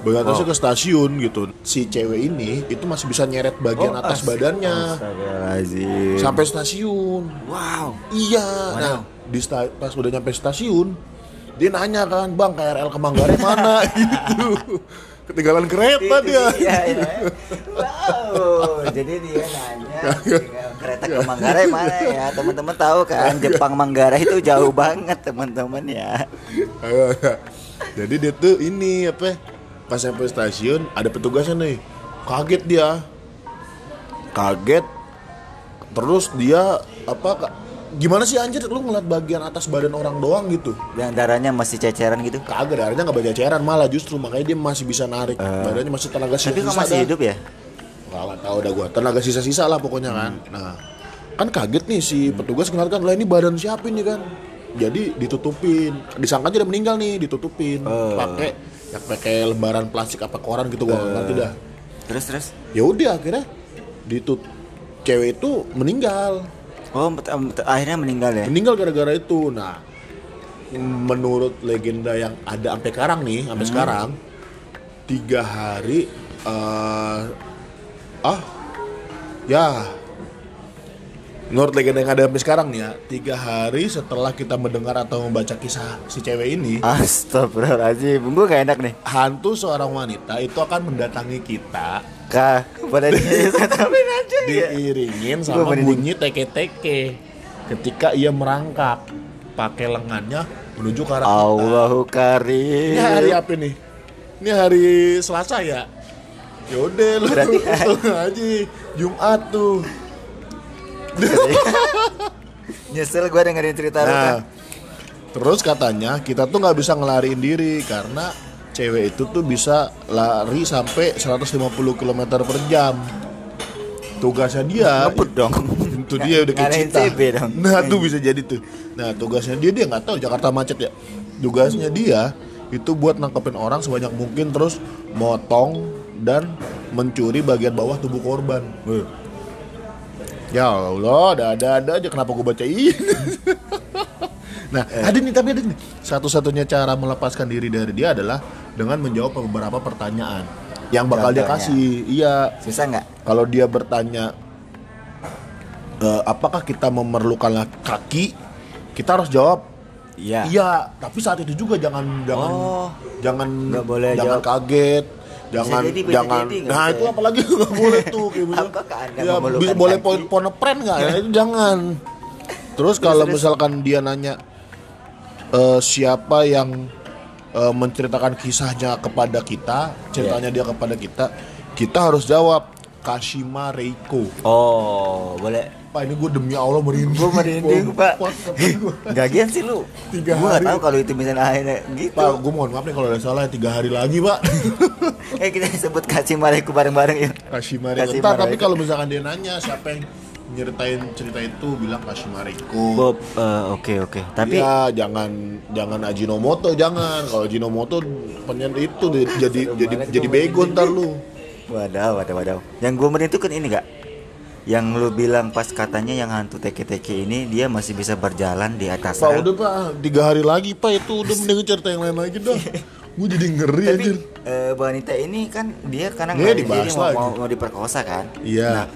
Bagian atasnya ke stasiun gitu. Si cewek ini itu masih bisa nyeret bagian Oh, atas as- badannya. Sampai stasiun. Wow. Iya. Nah di sta- pas udah nyampe stasiun Dia nanya kan Bang KRL ke Manggarai mana? Gitu Ketinggalan kereta dia Iya, iya. Wow, jadi dia nanya kereta ke Manggarai mana ya? Teman-teman tahu kan Jepang Manggarai itu jauh banget teman-teman ya. Jadi dia tuh ini apa Pas sampai stasiun ada petugasnya nih Kaget dia Kaget Terus dia apa Gimana sih anjir? Lu ngeliat bagian atas badan orang doang gitu? Dan darahnya masih ceceran gitu. Kagak darahnya gak berceceran malah justru Makanya dia masih bisa narik. Badannya masih tenaga Tapi sisa kok masih hidup ya? Gak, gak tau dah gua. Tenaga sisa-sisa lah pokoknya kan. Nah kan kaget nih si petugas ngeliat kan lah ini badan siapa ini kan? Jadi ditutupin. Disangka aja udah meninggal nih ditutupin. Oh. pakai ya pakai lembaran plastik apa koran gitu gua nggak ngerti dah. Terus terus. ya udah akhirnya ditut cewek itu meninggal Oh, akhirnya meninggal ya. meninggal gara-gara itu nah menurut legenda yang ada sampai sekarang nih sampai sekarang tiga hari eh ah ya menurut legenda yang ada sampai sekarang nih ya tiga hari setelah kita mendengar atau membaca kisah si cewek ini Astagfirullahaladzim, gue gak enak nih. hantu seorang wanita itu akan mendatangi kita Kak, pada dia tetapin aja ya. diiringin sama bunyi teke-teke ketika ia merangkak pakai lengannya menuju ke arah kita. Allahu karim. Ini hari apa nih? Ini hari Selasa ya? Yaudah lu Berarti- aja Jumat tuh Nyesel gue dengerin cerita lu kan. Nah Terus katanya kita tuh nggak bisa ngelariin diri Karena cewek itu tuh bisa lari sampai 150 km per jam Tugasnya dia Ngebut dong. itu dia udah kayak CB dong. nah tuh bisa jadi tuh nah tugasnya dia dia nggak tahu Jakarta macet ya tugasnya dia itu buat nangkepin orang sebanyak mungkin terus motong dan mencuri bagian bawah tubuh korban ya Allah ada ada ada aja kenapa gue bacain nah Eh. ada nih tapi ada nih satu-satunya cara melepaskan diri dari dia adalah dengan menjawab beberapa pertanyaan yang bakal dia Contohnya? kasih iya Susah nggak? kalau dia bertanya eh, apakah kita memerlukan kaki kita harus jawab Iya. iya tapi saat itu juga jangan jangan Oh. jangan boleh jangan jawab. kaget jangan jadi, bisa jangan jadi, nah itu ya? apalagi nggak boleh tuh kayak ya, bisa- boleh poin ponepren nggak ya itu jangan terus kalau misalkan dia nanya eh, siapa yang eh, menceritakan kisahnya kepada kita ceritanya Iya. dia kepada kita kita harus jawab Kashima Reiko Oh, boleh. Pak ini gue demi Allah merinding Gue merinding, Pak. Gua. Gagian sih lu. Tiga Gue gak hari. tahu kalau itu misalnya akhirnya gitu. Pak, gue mohon maaf nih kalau ada salah ya, tiga hari lagi pak Eh kita sebut kasih mariku bareng-bareng Reiko Kashima Ntar, tapi kalau misalkan dia nanya siapa yang nyeritain cerita itu bilang Kashima Reiko Bob, eh, oke oke. Tapi ya jangan jangan Ajinomoto jangan kalau Ajinomoto penyen itu di- jadi jadi jadi gua bego ntar lu Wadaw, wadaw, wadaw. Yang gue merinding itu kan ini gak? Yang lu bilang pas katanya yang hantu teke-teke ini dia masih bisa berjalan di atas pak rel. udah pak tiga hari lagi pak itu udah mending cerita yang lain lagi dah gue jadi ngeri Tapi aja eh, wanita ini kan dia karena Dia dibahas diri mau, lagi. mau, mau diperkosa kan? Iya. Nah,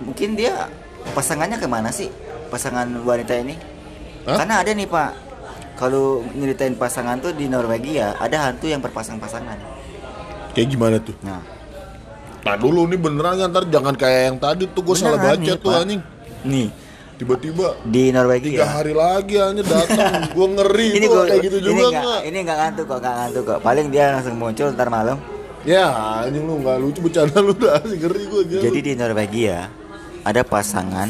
mungkin dia pasangannya ke mana sih? Pasangan wanita ini? Hah? Karena ada nih pak, kalau nyeritain pasangan tuh di Norwegia ada hantu yang berpasang-pasangan. kayak gimana tuh Nah, Nah dulu nih beneran ya, ntar jangan kayak yang tadi tuh gue salah baca nih, tuh Pak. anjing. Nih. Tiba-tiba di Norwegia. tiga hari lagi aja datang. Gue ngeri ini gua, kayak gitu ini juga nggak nggak ini nggak ngantuk kok nggak ngantuk kok. Paling dia langsung muncul ntar malam. Ya anjing lu nggak lucu bercanda lu dah ngeri gue jadi di Norwegia ada pasangan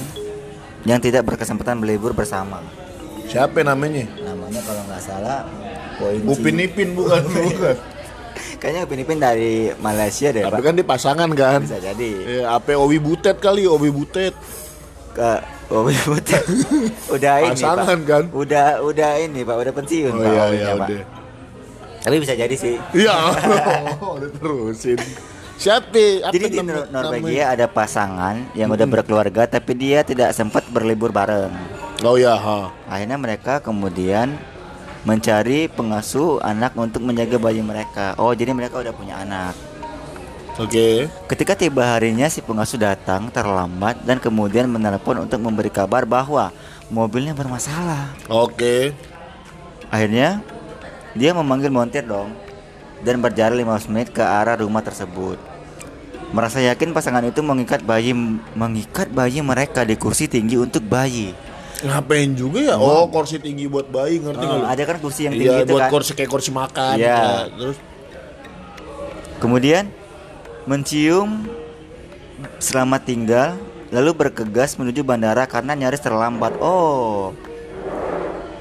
yang tidak berkesempatan berlibur bersama. Siapa namanya? Namanya kalau nggak salah Poin Upin Ipin bukan bukan kayaknya Upin Ipin dari Malaysia deh tapi pak. kan dia pasangan kan? Bisa jadi. Eh, apa Owi Butet kali Owi Butet. Ke oh, udah udah ini Pasangan, pak kan? udah udah ini pak. Udah pensiun oh pak iya iya Pak. udah. Tapi bisa jadi sih. Iya. Udah terusin. Siapa? Apa Jadi di Nor- Norwegia ada pasangan yang udah berkeluarga tapi dia tidak sempat berlibur bareng. namanya? oh ya ha. Akhirnya mereka kemudian mencari pengasuh anak untuk menjaga bayi mereka. Oh, jadi mereka udah punya anak. oke Ketika tiba harinya si pengasuh datang terlambat dan kemudian menelpon untuk memberi kabar bahwa mobilnya bermasalah. oke Akhirnya dia memanggil montir dong dan berjalan 15 menit ke arah rumah tersebut. Merasa yakin pasangan itu mengikat bayi mengikat bayi mereka di kursi tinggi untuk bayi. Ngapain juga ya oh kursi tinggi buat bayi ngerti nggak Oh, ada kan kursi yang tinggi iya itu buat kan. kursi kayak kursi makan Iya. ya. terus Kemudian mencium selamat tinggal lalu bergegas menuju bandara karena nyaris terlambat. Oh.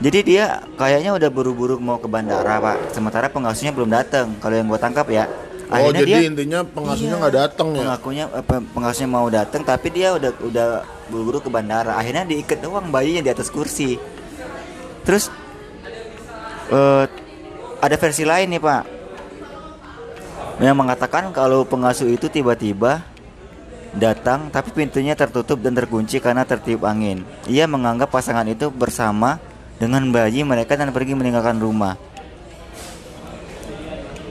Jadi dia kayaknya udah buru-buru mau ke bandara, Pak. Sementara pengasuhnya belum datang. Kalau yang gue tangkap ya. Oh Akhirnya jadi dia- intinya pengasuhnya Iya, nggak datang ya? Pengakunya pengasuhnya mau datang tapi dia udah udah buru-buru ke bandara. Akhirnya diikat doang bayinya di atas kursi. Terus eh ada versi lain nih, Pak. Yang mengatakan kalau pengasuh itu tiba-tiba datang tapi pintunya tertutup dan terkunci karena tertiup angin. Ia menganggap pasangan itu bersama dengan bayi mereka dan pergi meninggalkan rumah.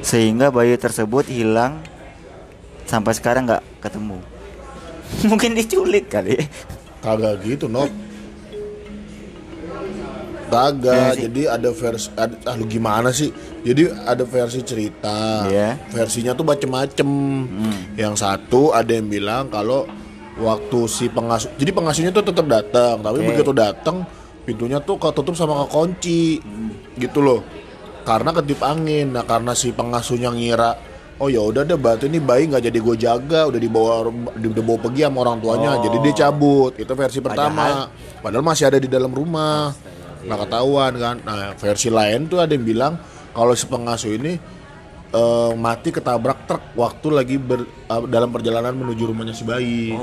Sehingga bayi tersebut hilang sampai sekarang nggak ketemu. Mungkin diculik kali. Kagak gitu, Nok. Iya Kagak, sih. jadi ada versi ada, ah, lu gimana sih? Jadi ada versi cerita. Iya. Versinya tuh macem-macem. Yang satu ada yang bilang kalau waktu si pengasuh jadi pengasuhnya tuh tetap datang, tapi Oke. begitu datang pintunya tuh ketutup sama kekunci. Gitu loh. Karena ketip angin. Nah, karena si pengasuhnya ngira Oh ya udah deh berarti ini bayi nggak jadi gue jaga. Udah dibawa udah bawa pergi sama orang tuanya. Jadi dia cabut. Itu versi pertama. Padahal masih ada di dalam rumah. Nggak ketahuan kan. Nah versi lain tuh ada yang bilang kalau si pengasuh ini eh, mati ketabrak truk waktu lagi ber- eh, dalam perjalanan menuju rumahnya si bayi.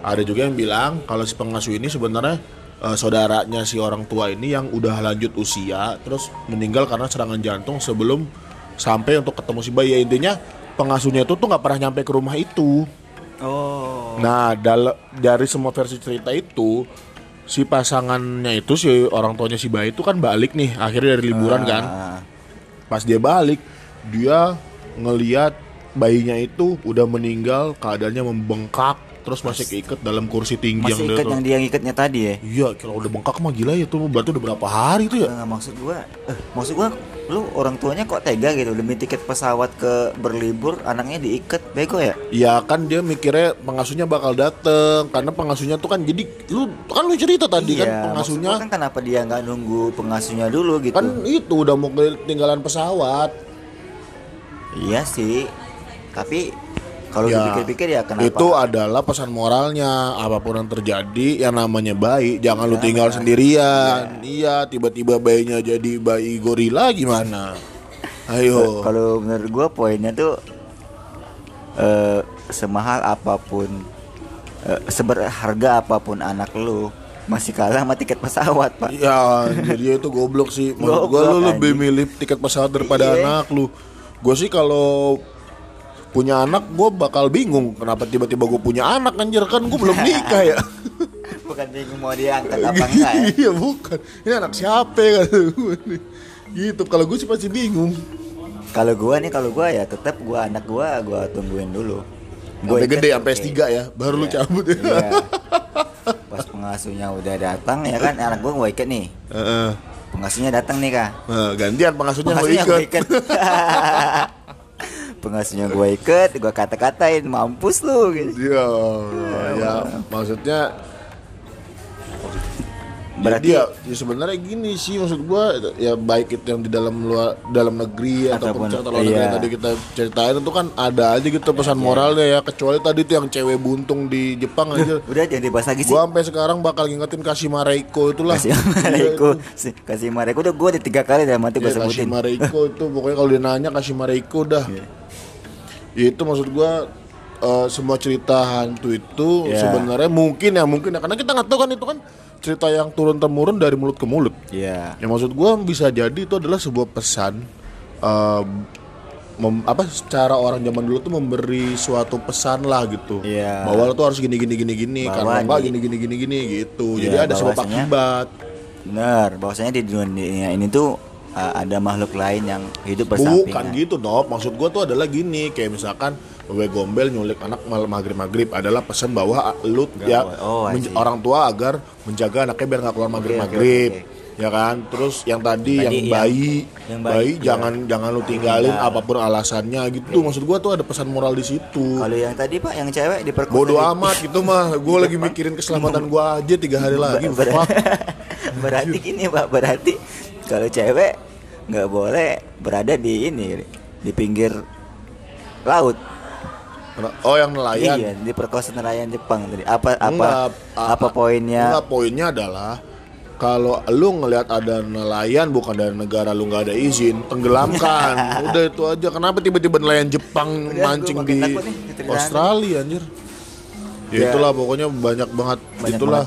Ada juga yang bilang kalau si pengasuh ini sebenarnya eh, saudaranya si orang tua ini yang udah lanjut usia terus meninggal karena serangan jantung sebelum sampai untuk ketemu si bayi Ya, intinya pengasuhnya itu tuh nggak pernah nyampe ke rumah itu Oh. Nah, dal- dari semua versi cerita itu, si pasangannya itu si orang tuanya si bayi itu kan balik nih, akhirnya dari liburan kan. Ah, Pas dia balik, dia ngeliat bayinya itu udah meninggal, keadaannya membengkak, terus masih keikat dalam kursi tinggi masih yang dia ikat tuh. yang dia ngikatnya tadi ya? Iya, kalau udah bengkak mah gila ya tuh, berarti udah berapa hari tuh ya? Nggak, maksud gua, eh, maksud gua, lu orang tuanya kok tega gitu demi tiket pesawat ke berlibur, anaknya diikat, bego ya? Ya kan dia mikirnya pengasuhnya bakal dateng karena pengasuhnya tuh kan jadi lu kan lu cerita tadi kan Iya, maksud pengasuhnya kan kenapa dia nggak nunggu pengasuhnya dulu gitu? kan itu udah mau ketinggalan pesawat. Iya sih, tapi kalau Ya, dipikir-pikir ya kenapa? Itu adalah pesan moralnya. Apa pun yang terjadi, yang namanya bayi, jangan lu Ya, tinggal benar. sendirian. Iya, tiba-tiba bayinya jadi bayi gorila gimana? Ayo. Kalau menurut gua poinnya tuh eh semahal apa pun, eh, seberharga apa pun anak lu masih kalah sama tiket pesawat pak. Ya, jadi itu goblok sih. Menurut gua Goblok, lu lebih milih tiket pesawat daripada Iya. anak lu. Gue sih kalau punya anak gue bakal bingung kenapa tiba-tiba gue punya anak anjir kan gue belum nikah ya Bukan bingung mau diangkat apa enggak ya? iya bukan ini anak siapa ya gue gitu kalau gue sih pasti bingung Kalau gua nih kalau gua ya tetap gua anak gua gua tungguin dulu. Ikat, gede sampai oke. S3 ya baru lu Iya. cabut ya Iya. Pas pengasuhnya udah datang ya kan anak gua gua ikat nih. Heeh. Pengasuhnya datang nih kak. Nah, gantian pengasuhnya Pengasuhnya gua ikut ikat. Pengasuhnya gua ikat, gua kata-katain mampus lu gitu. Iya, ya maksudnya Berarti- Jadi ya, ya sebenarnya gini sih maksud gua ya baik itu yang di dalam luar dalam negeri ataupun Ataupun- luar negeri iya. tadi kita ceritain itu kan ada aja gitu pesan moralnya ya kecuali tadi tuh yang cewek buntung di Jepang aja Udah jangan dibahas lagi sih. gua sampai sekarang bakal ngingetin kasih Mareiko itulah Kasih Mareko, Si- kasih Mareko udah gua udah tiga kali dalam hati gua Ya, kasih sebutin. Mareiko itu pokoknya kalau dia nanya kasih Mareiko dah. Iya. Ya, itu maksud gua eh, semua cerita hantu itu Ya. sebenarnya mungkin ya mungkin ya karena kita nggak tahu kan itu kan cerita yang turun temurun dari mulut ke mulut. Iya. Ya maksud gua bisa jadi itu adalah sebuah pesan eh, mem- apa secara orang zaman dulu tuh memberi suatu pesan lah gitu. Iya. Bahwa lo tuh harus gini gini gini gini Bahwa karena enggak di- gini gini gini gini gitu. Iya, Jadi ada sebab bahwasanya- akibat. Bener, bahwasanya di dunia ini tuh uh, ada makhluk lain yang hidup Bukan gitu Nop Maksud gue tuh adalah gini Kayak misalkan Wewe gombel nyulik anak malam maghrib-maghrib Adalah pesan bahwa ah, lu ya. Oh. Orang tua agar menjaga anaknya biar gak keluar maghrib-maghrib oke, Ya kan Terus yang tadi, Tadi yang yang- bayi yang Bayi, bayi, iya. jangan jangan lu tinggalin Tinggal. Apa pun alasannya gitu Maksud gue tuh ada pesan moral di situ Kalau yang tadi pak, yang cewek diperkosa. Bodoh amat gitu mah Gue lagi mikirin keselamatan gue aja Tiga hari lagi Ber- berarti gini pak, berarti kalau cewek nggak boleh berada di ini di pinggir laut. Oh yang nelayan Iya, di perkosa nelayan Jepang tadi. Apa apa Enggak, apa a- poinnya? Enggak, poinnya adalah kalau lu ngelihat ada nelayan bukan dari negara lu nggak ada izin tenggelamkan udah itu aja kenapa tiba-tiba nelayan Jepang Udah, mancing di nih. Australia anjir ya, Ya. itulah pokoknya banyak banget Banyak itulah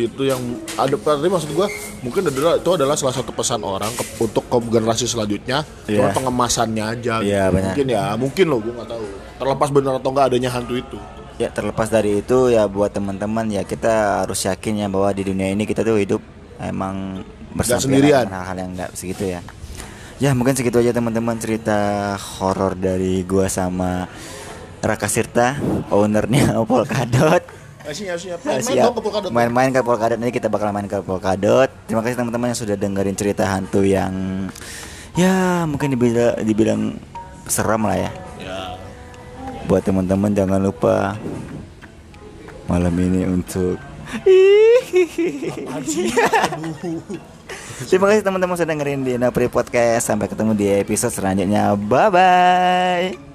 itu yang ada berarti maksud gua mungkin adalah itu adalah salah satu pesan orang ke- untuk ke generasi selanjutnya Iya. cuma pengemasannya aja Iya, gitu. mungkin ya mungkin loh gua nggak tahu terlepas benar atau enggak adanya hantu itu Ya terlepas dari itu ya buat teman-teman ya kita harus yakin ya bahwa di dunia ini kita tuh hidup emang bersampingan sendirian. hal-hal yang nggak segitu ya. Ya mungkin segitu aja teman-teman cerita horor dari gua sama Raka Sirta, ownernya Polkadot. Eh, ke Polkadot. Main-main ke Polkadot nanti kita bakal main ke Polkadot. Terima kasih teman-teman yang sudah dengerin cerita hantu yang ya mungkin dibilang dibilang seram lah ya. Ya. Buat teman-teman jangan lupa malam ini untuk Terima kasih teman-teman sudah dengerin di Napri Podcast. Sampai ketemu di episode selanjutnya. Bye bye.